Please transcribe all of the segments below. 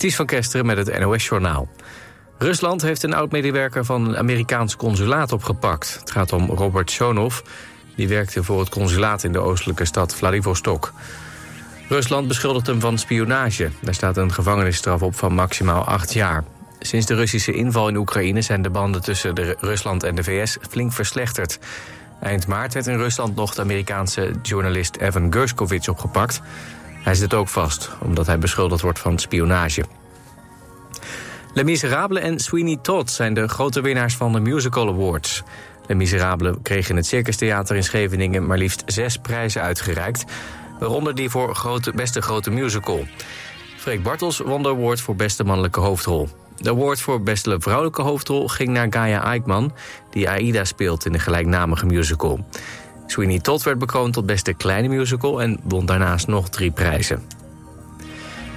Ties van Kesteren met het NOS-journaal. Rusland heeft een oud-medewerker van een Amerikaans consulaat opgepakt. Het gaat om Robert Shonov. Die werkte voor het consulaat in de oostelijke stad Vladivostok. Rusland beschuldigt hem van spionage. Daar staat een gevangenisstraf op van maximaal acht jaar. Sinds de Russische inval in Oekraïne zijn de banden tussen de Rusland en de VS flink verslechterd. Eind maart werd in Rusland nog de Amerikaanse journalist Evan Gershkovich opgepakt. Hij zit ook vast, omdat hij beschuldigd wordt van spionage. Les Miserables en Sweeney Todd zijn de grote winnaars van de Musical Awards. Les Miserables kreeg in het Circus Theater in Scheveningen maar liefst zes prijzen uitgereikt. Waaronder die voor grote, beste grote musical. Freek Bartels won de award voor beste mannelijke hoofdrol. De award voor beste vrouwelijke hoofdrol ging naar Gaia Eickman... die Aida speelt in de gelijknamige musical. Sweeney Todd werd bekroond tot beste kleine musical... en won daarnaast nog drie prijzen.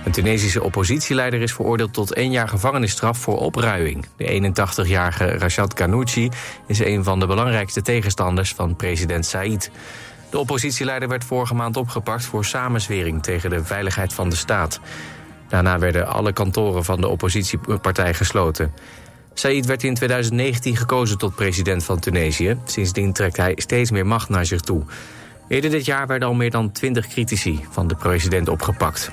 Een Tunesische oppositieleider is veroordeeld tot één jaar gevangenisstraf voor opruiing. De 81-jarige Rashad Ghanouchi is een van de belangrijkste tegenstanders van president Said. De oppositieleider werd vorige maand opgepakt voor samenzwering tegen de veiligheid van de staat. Daarna werden alle kantoren van de oppositiepartij gesloten. Said werd in 2019 gekozen tot president van Tunesië. Sindsdien trekt hij steeds meer macht naar zich toe. Eerder dit jaar werden al meer dan 20 critici van de president opgepakt.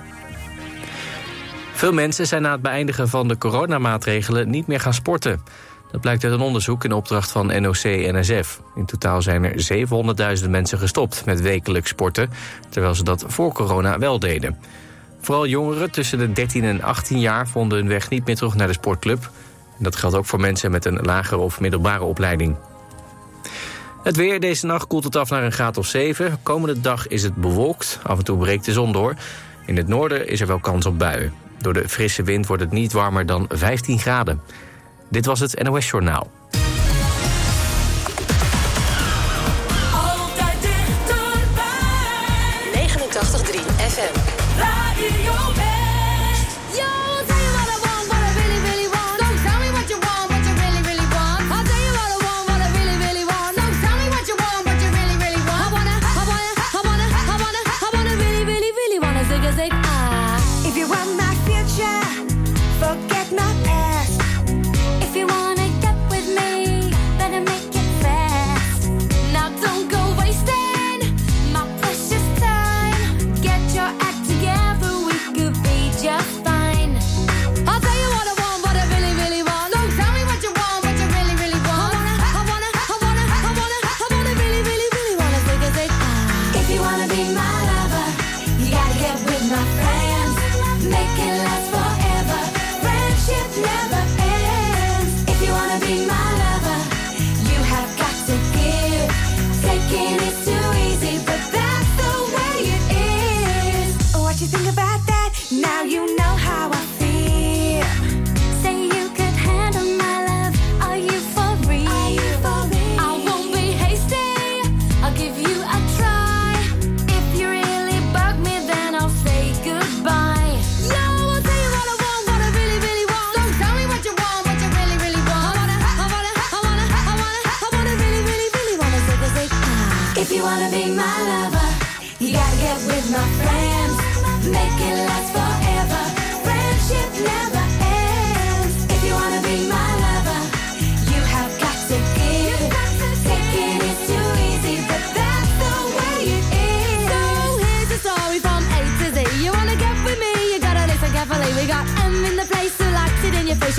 Veel mensen zijn na het beëindigen van de coronamaatregelen niet meer gaan sporten. Dat blijkt uit een onderzoek in opdracht van NOC-NSF. In totaal zijn er 700.000 mensen gestopt met wekelijks sporten... terwijl ze dat voor corona wel deden. Vooral jongeren tussen de 13 en 18 jaar vonden hun weg niet meer terug naar de sportclub. Dat geldt ook voor mensen met een lagere of middelbare opleiding. Het weer deze nacht koelt het af naar een graad of 7. Komende dag is het bewolkt. Af en toe breekt de zon door. In het noorden is er wel kans op buien. Door de frisse wind wordt het niet warmer dan 15 graden. Dit was het NOS Journaal.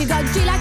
We got G like.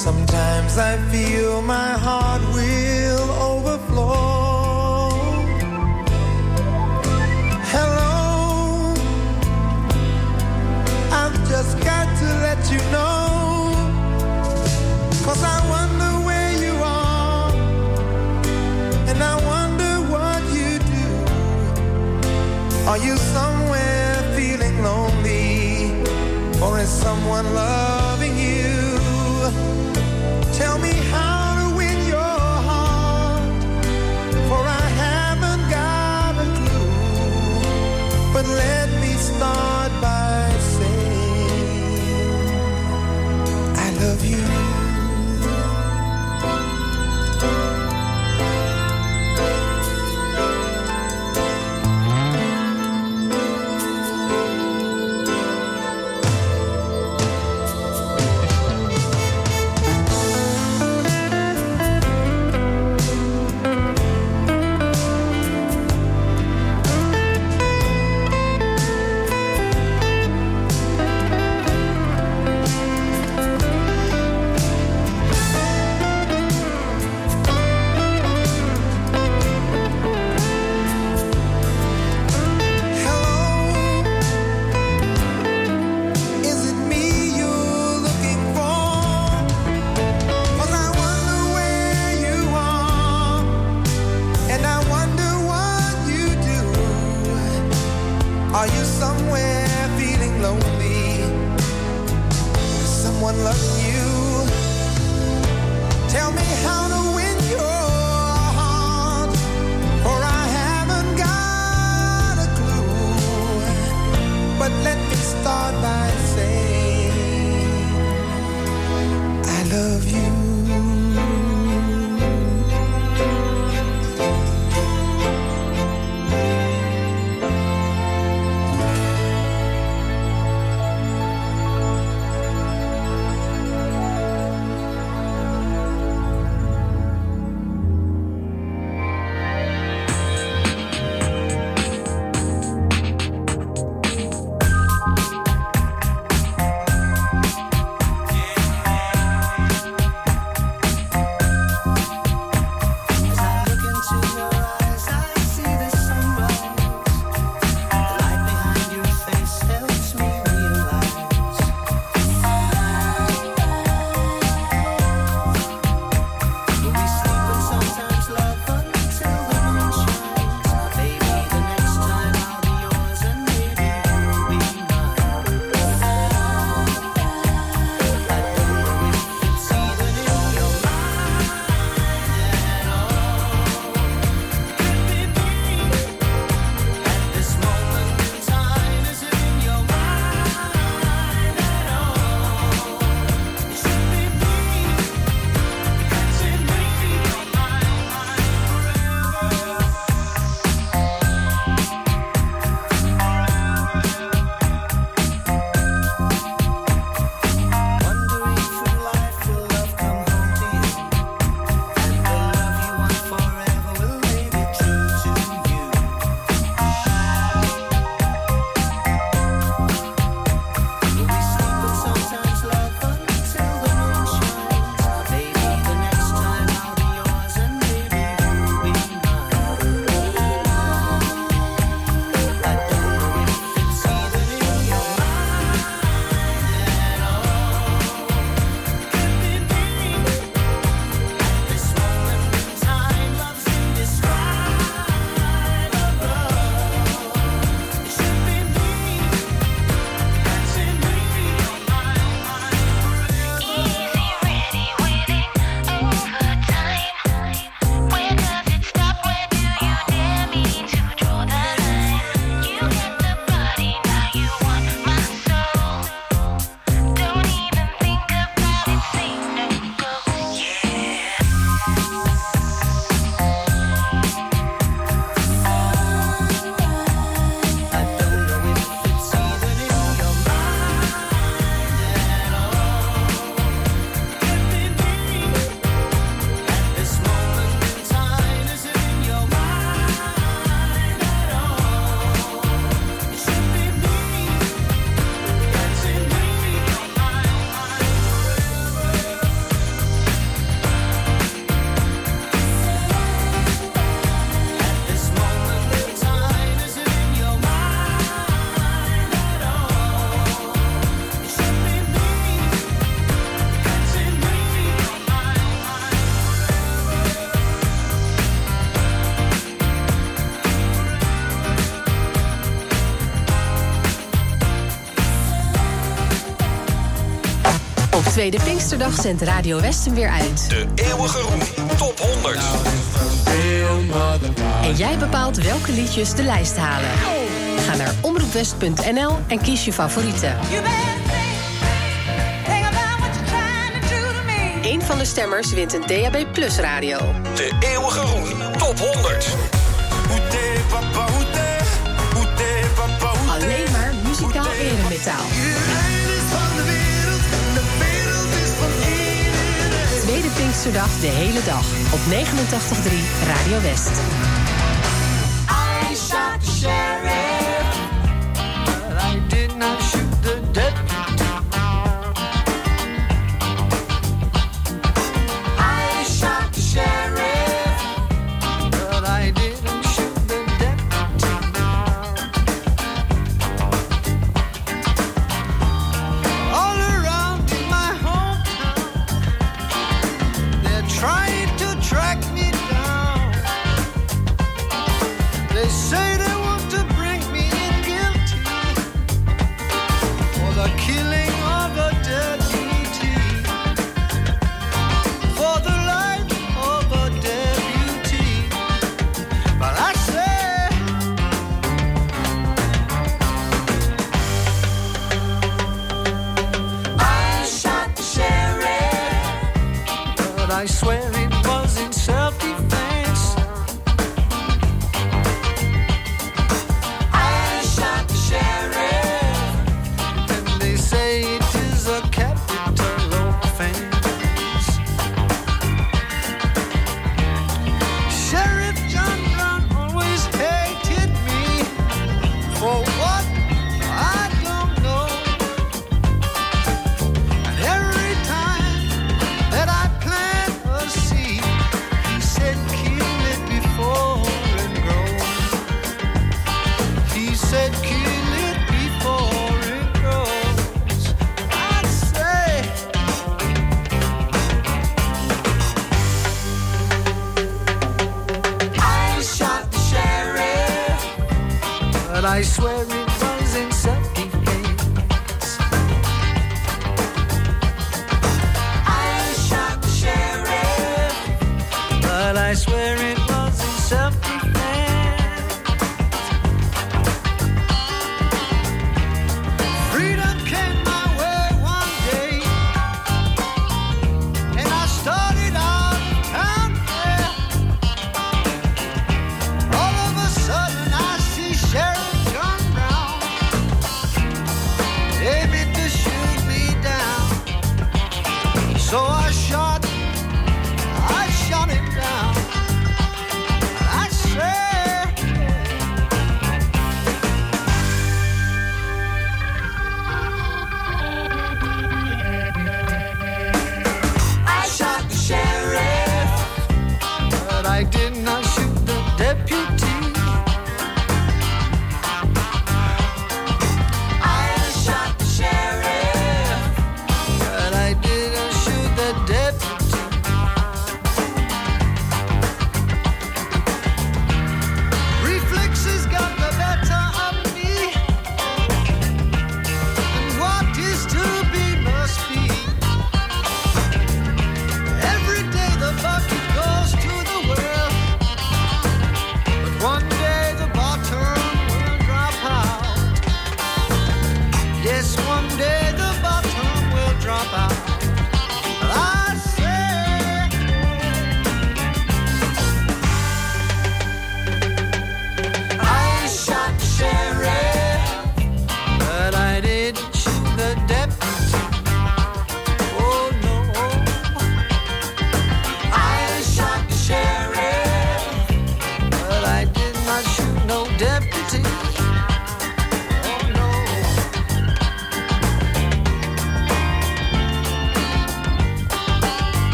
Sometimes I feel my heart will overflow. Hello, I've just got to let you know. Cause I wonder where you are, and I wonder what you do. Are you somewhere feeling lonely, or is someone loved? Tweede Pinksterdag zendt Radio Westen weer uit. De eeuwige roem, top 100. En jij bepaalt welke liedjes de lijst halen. Ga naar omroepwest.nl en kies je favoriete. Eén van de stemmers wint een DAB Plus radio. De eeuwige roem, top 100. Alleen maar muzikaal eremetaal. de hele dag op 89.3 Radio West. vozinha.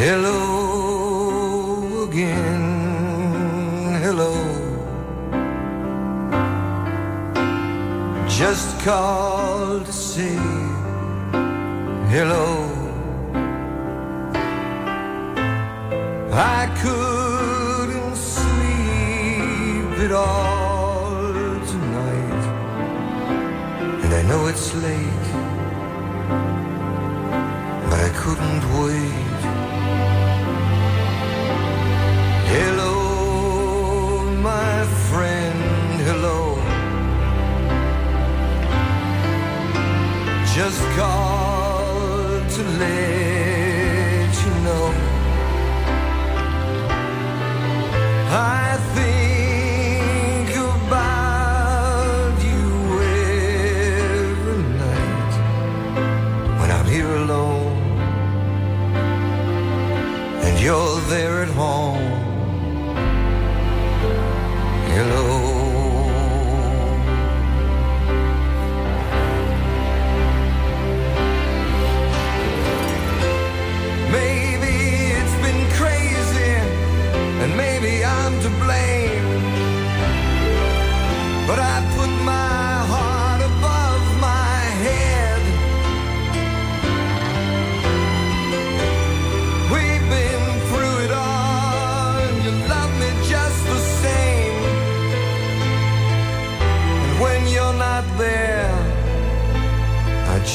Hello again, hello. Just called to say hello. I couldn't sleep at all tonight, and I know it's late, but I couldn't wait. Friend, hello. Just called to let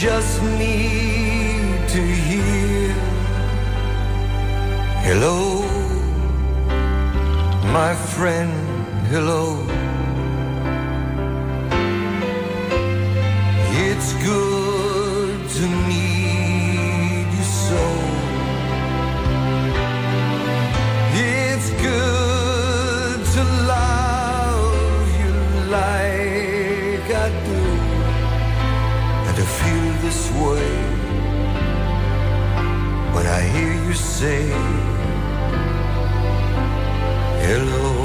just need to hear. Hello, my friend, hello. It's good to need say hello.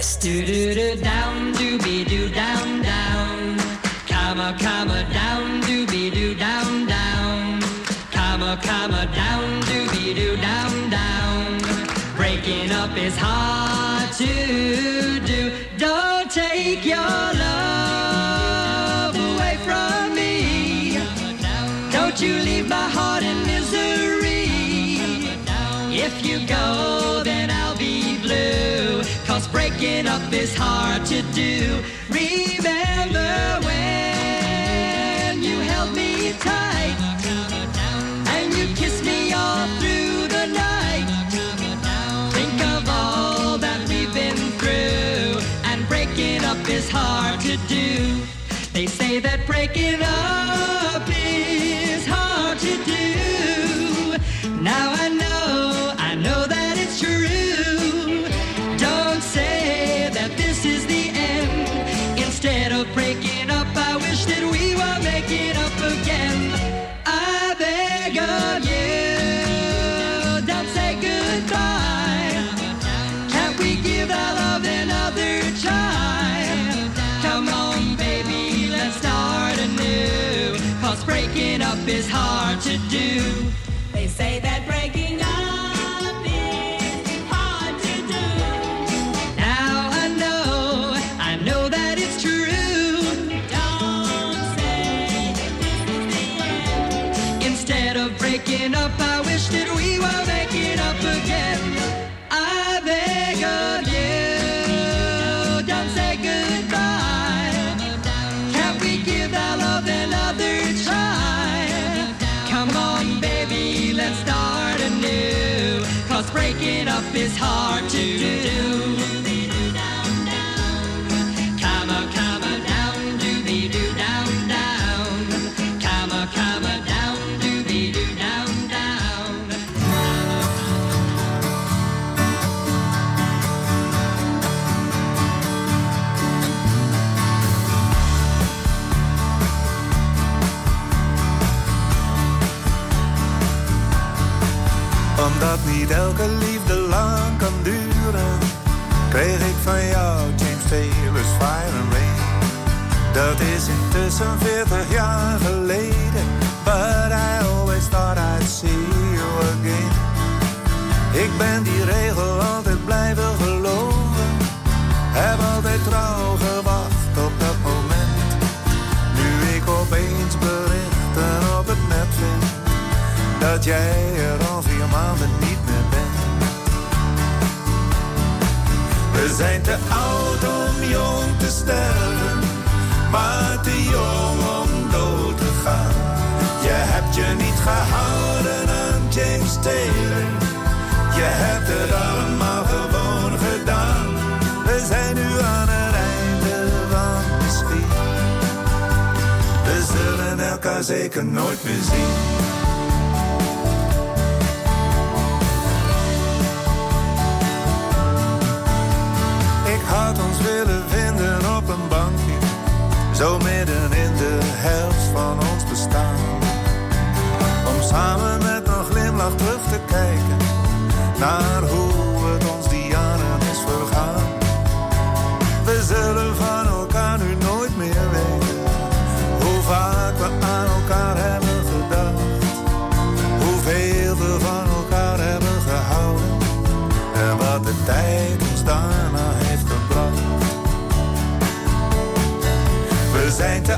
West. Do do do down, doobie doo down down. Comma comma down, doobie doo down down. Comma comma down, doobie doo down down. Breaking up is hard to do. Don't take your love away from me. Don't you leave my heart in misery. If you go, breaking up is hard to do. Remember when you held me tight and you kissed me all through the night. Think of all that we've been through, and breaking up is hard to do. They say that breaking up breaking up is hard to do. Is hard Dat is intussen 40 jaar geleden, but I always thought I'd see you again. Ik ben die regel altijd blijven geloven, heb altijd trouw gewacht op dat moment. Nu ik opeens berichten op het net vind dat jij er al vier maanden niet meer bent. We zijn te oud om jong te sterven, maar te jong om dood te gaan. Je hebt je niet gehouden aan James Taylor, je hebt het allemaal gewoon gedaan. We zijn nu aan het einde van misschien. We zullen elkaar zeker nooit meer zien. Ik had ons willen bankje, zo midden in de helft van ons bestaan. Om samen met een glimlach terug te kijken naar hoe het ons die jaren is vergaan. We zullen van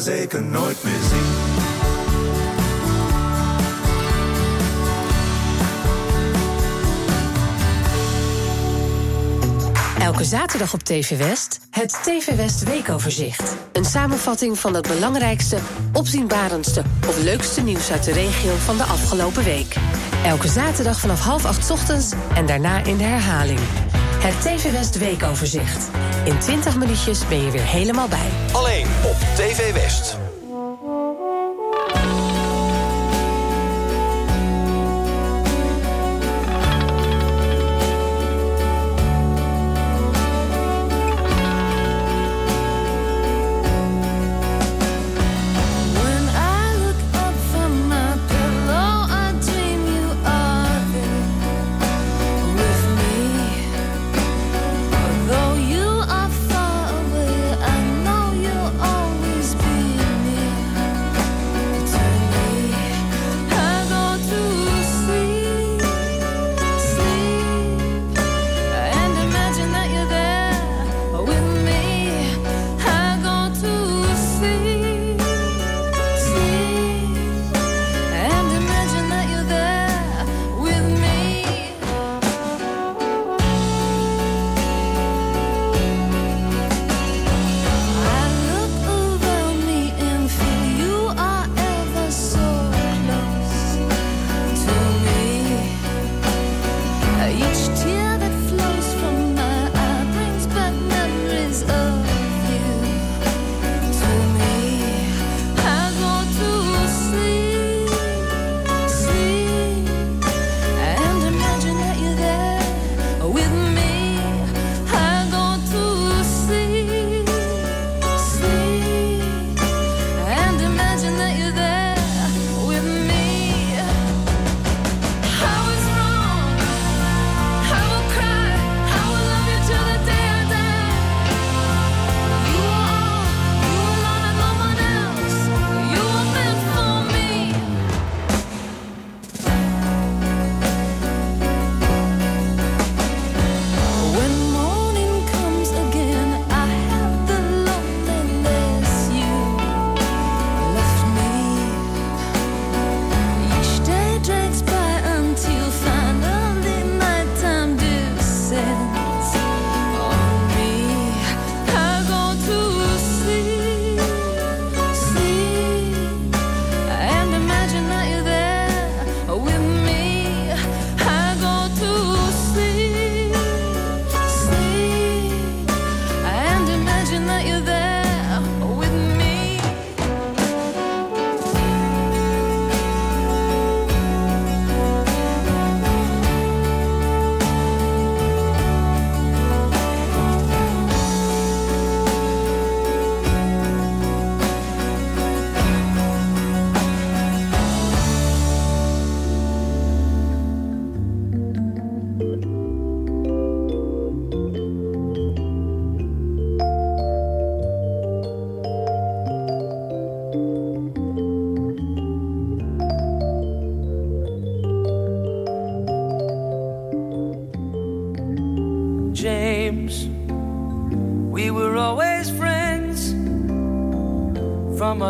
zeker nooit meer zien. Elke zaterdag op TV West het TV West weekoverzicht. Een samenvatting van het belangrijkste, opzienbarendste of leukste nieuws uit de regio van de afgelopen week. Elke zaterdag vanaf half acht ochtends en daarna in de herhaling. Het TV West weekoverzicht. In 20 minuutjes ben je weer helemaal bij. Alleen op TV West.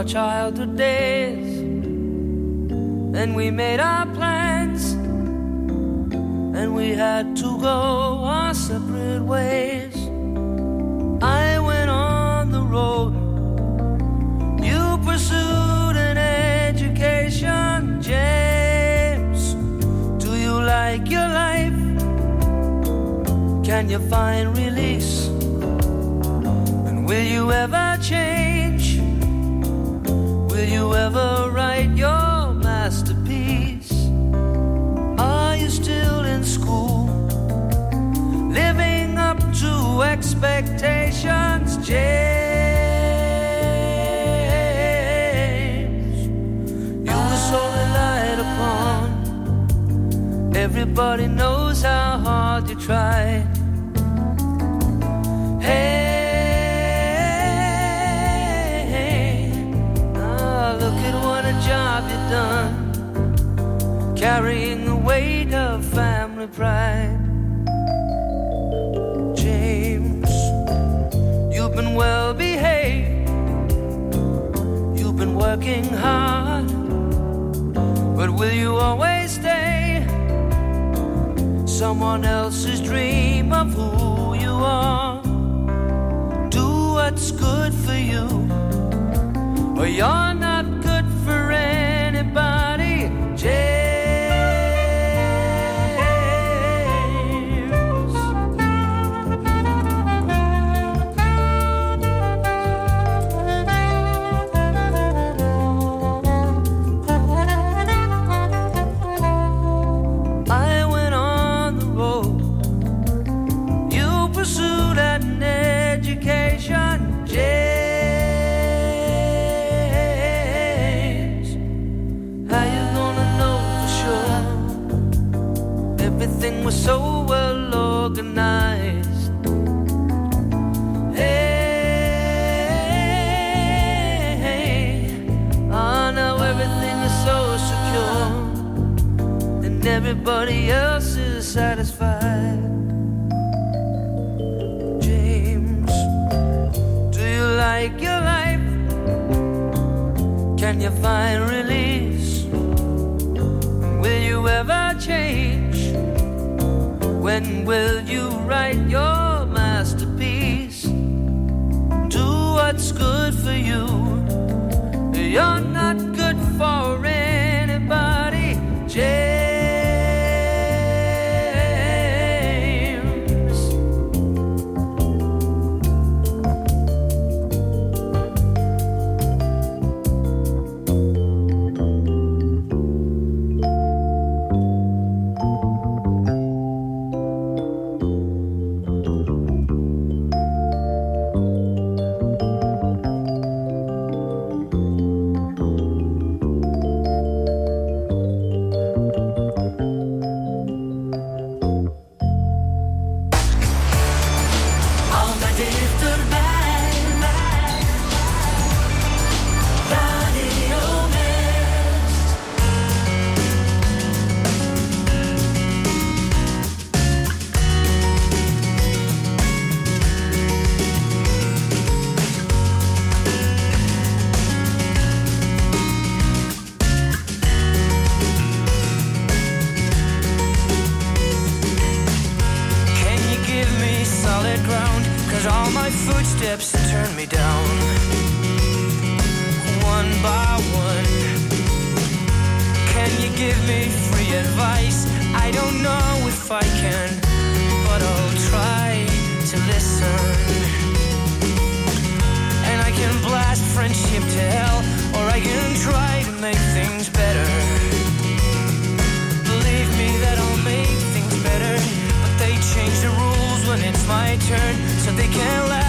Childhood days. And we made our plans and we had to go our separate ways. I went on the road, you pursued an education, James. Do you like your life? Can you find release? And will you ever change? Will you ever write your masterpiece? Are you still in school? Living up to expectations, James. You were so relied upon. Everybody knows how hard you tried. Hey, done, carrying the weight of family pride. James, you've been well behaved, you've been working hard, but will you always stay? Someone else's dream of who you are. Do what's good for you, or you're anybody. Was so well organized. Hey, oh, now everything is so secure and everybody else is satisfied. James, do you like your life? Can you find release? Will you ever change? When will you write your masterpiece? Do what's good for you. You're not good for anybody, turn, so they can't laugh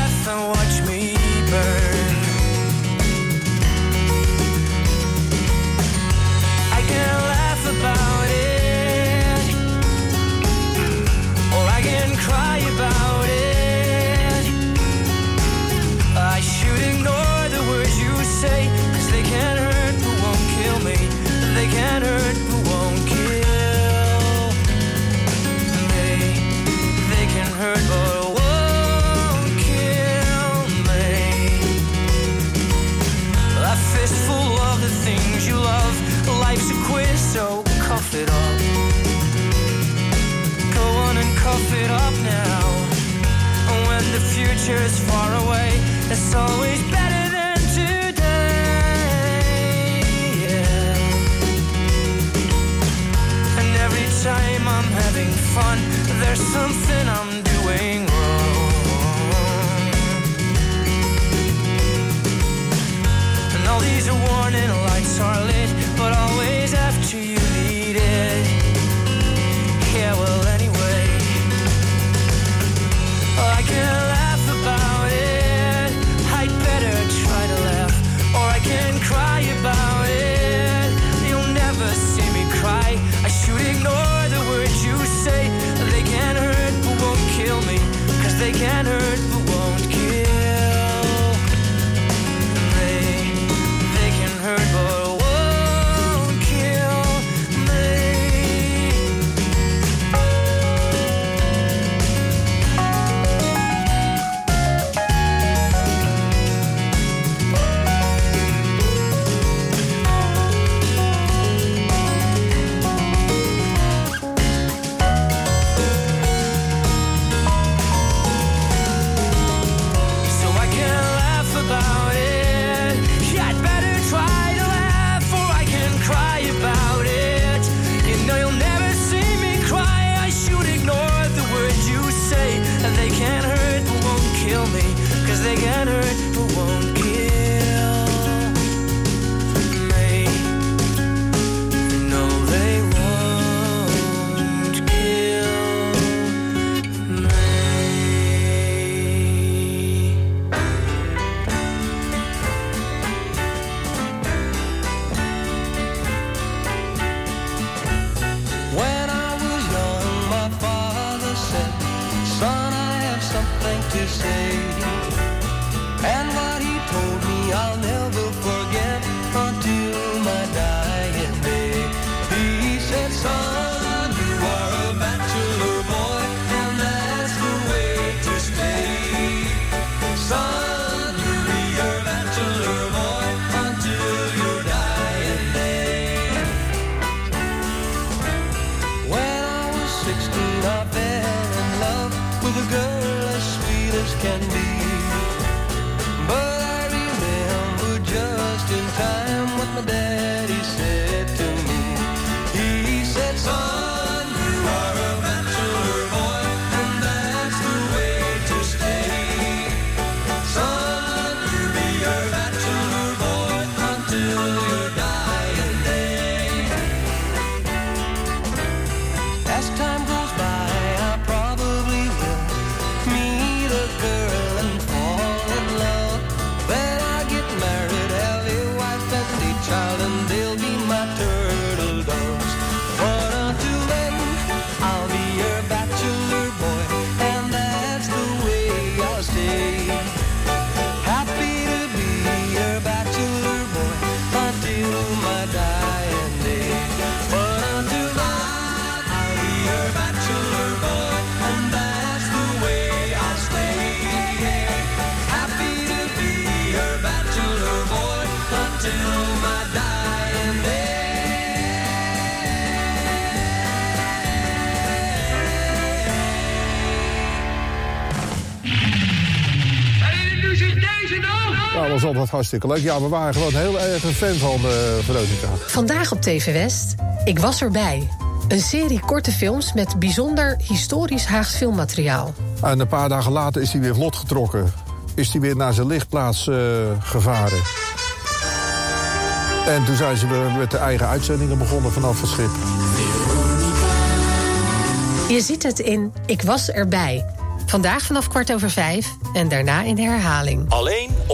future's far away. It's always better than today. Yeah. And every time I'm having fun, there's something I'm doing wrong. And all these warning lights are lit, but always. inderdaad hartstikke leuk. Ja, we waren gewoon heel erg een fan van eh, uh, Veronica. Vandaag op TV West, Ik was erbij. Een serie korte films met bijzonder historisch Haags filmmateriaal. En een paar dagen later is hij weer vlot getrokken. Is hij weer naar zijn lichtplaats eh, gevaren. En toen zijn ze weer met de eigen uitzendingen begonnen vanaf het schip. Je ziet het in Ik was erbij. Vandaag vanaf kwart over vijf en daarna in de herhaling. Alleen.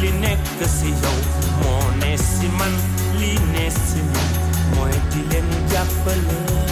li nekk si yow moo ne si man li ne si ñun mooy di leen jàppale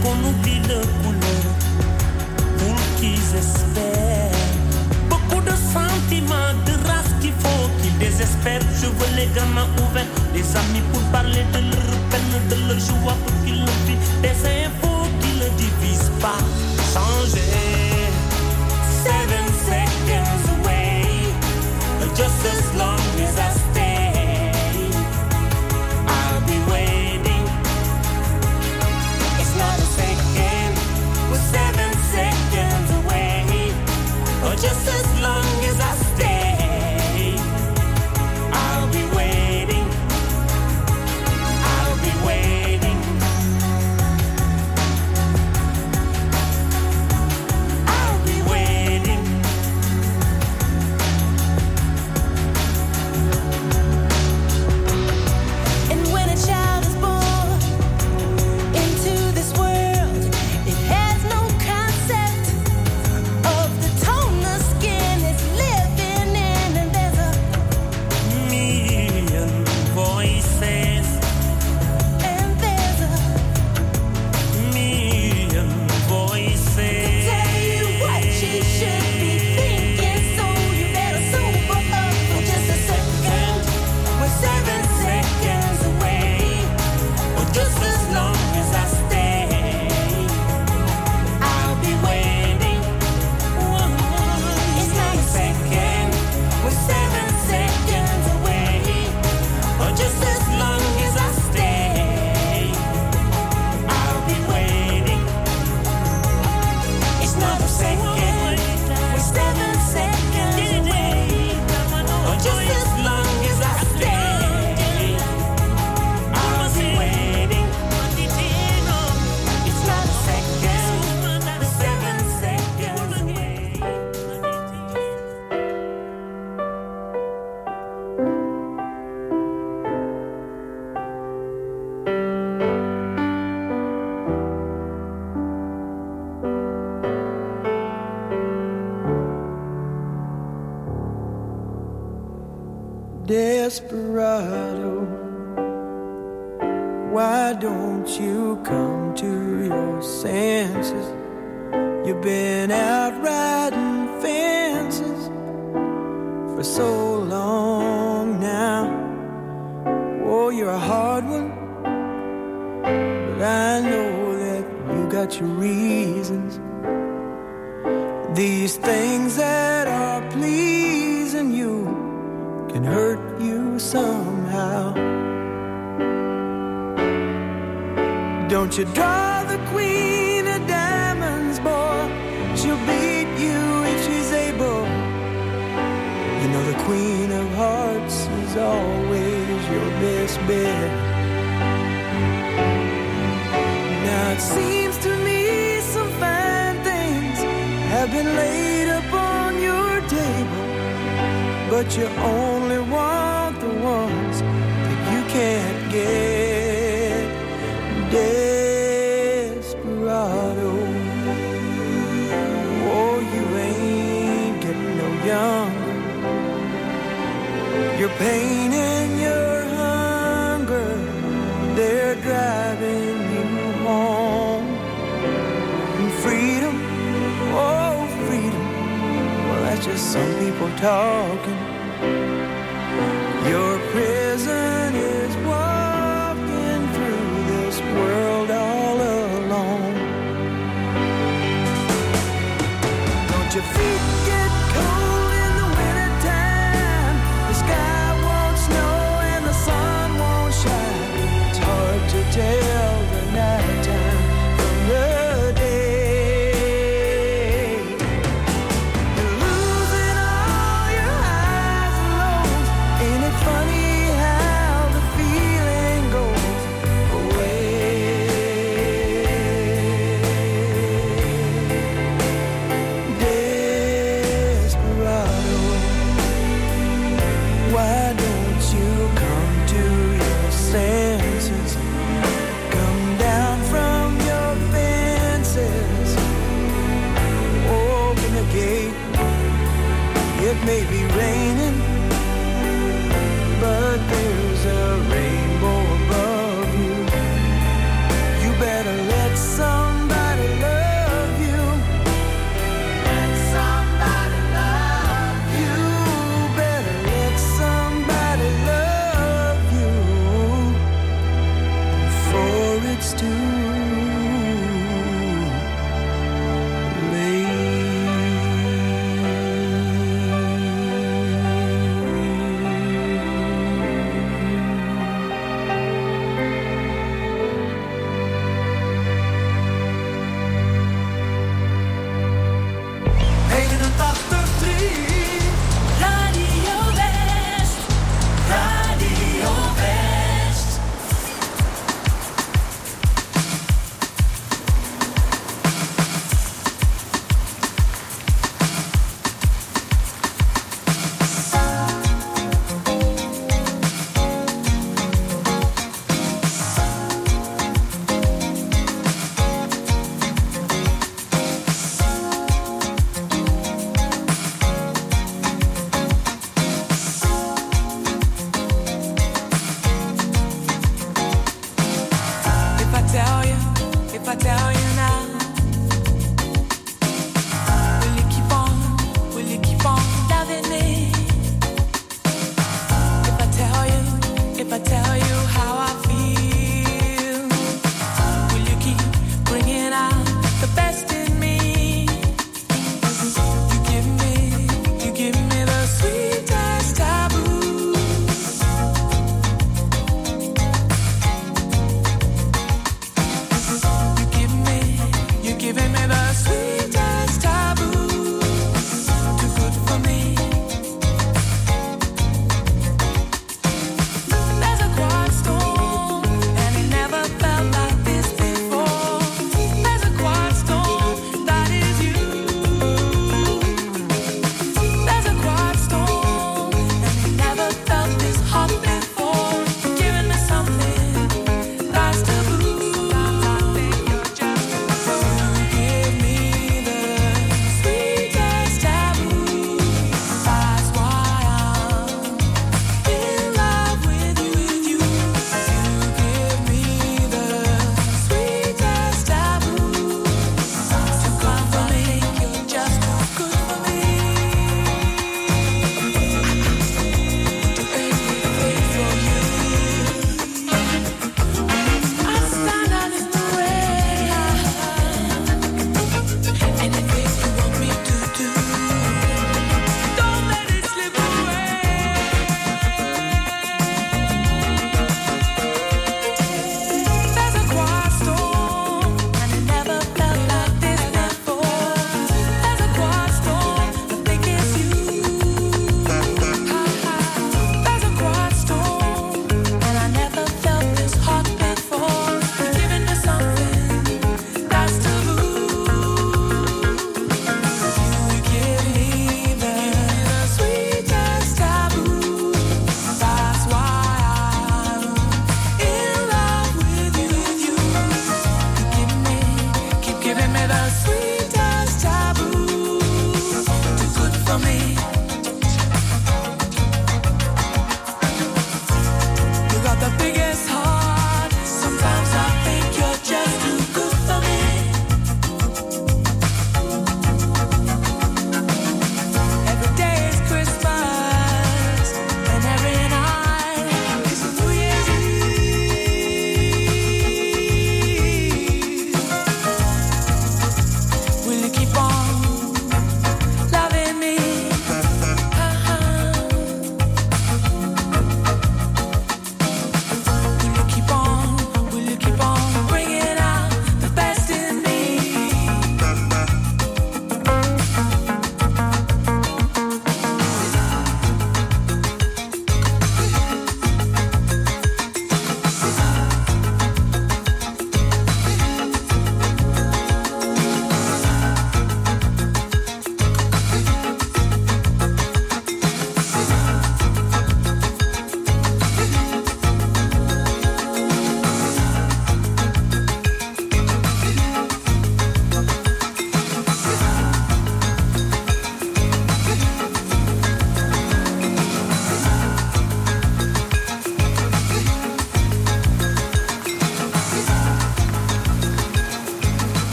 Qu'on oublie le couleur pour qu'ils espèrent. Beaucoup de sentiments, de race qu'il faut qu'ils désespèrent. Je veux les gamins ouverts, des amis pour parler de leur peine, de leur joie pour qu'ils le vivent. Des infos qui ne divisent pas. Changer. Seven seconds away. Just as long Desperado, why don't you come to your senses? You've been out riding fences for so long now. Oh, you're a hard one, but I know that you got your reasons. These things that are pleasing you can hurt somehow. Don't you draw the queen of diamonds, boy? She'll beat you if she's able. You know the queen of hearts is always your best bet. Now it seems to me some fine things have been laid upon your table, but you only want get. Desperado, oh, you ain't getting no younger. Your pain and your hunger, they're driving you home. And freedom, oh, freedom, well, that's just some people talking.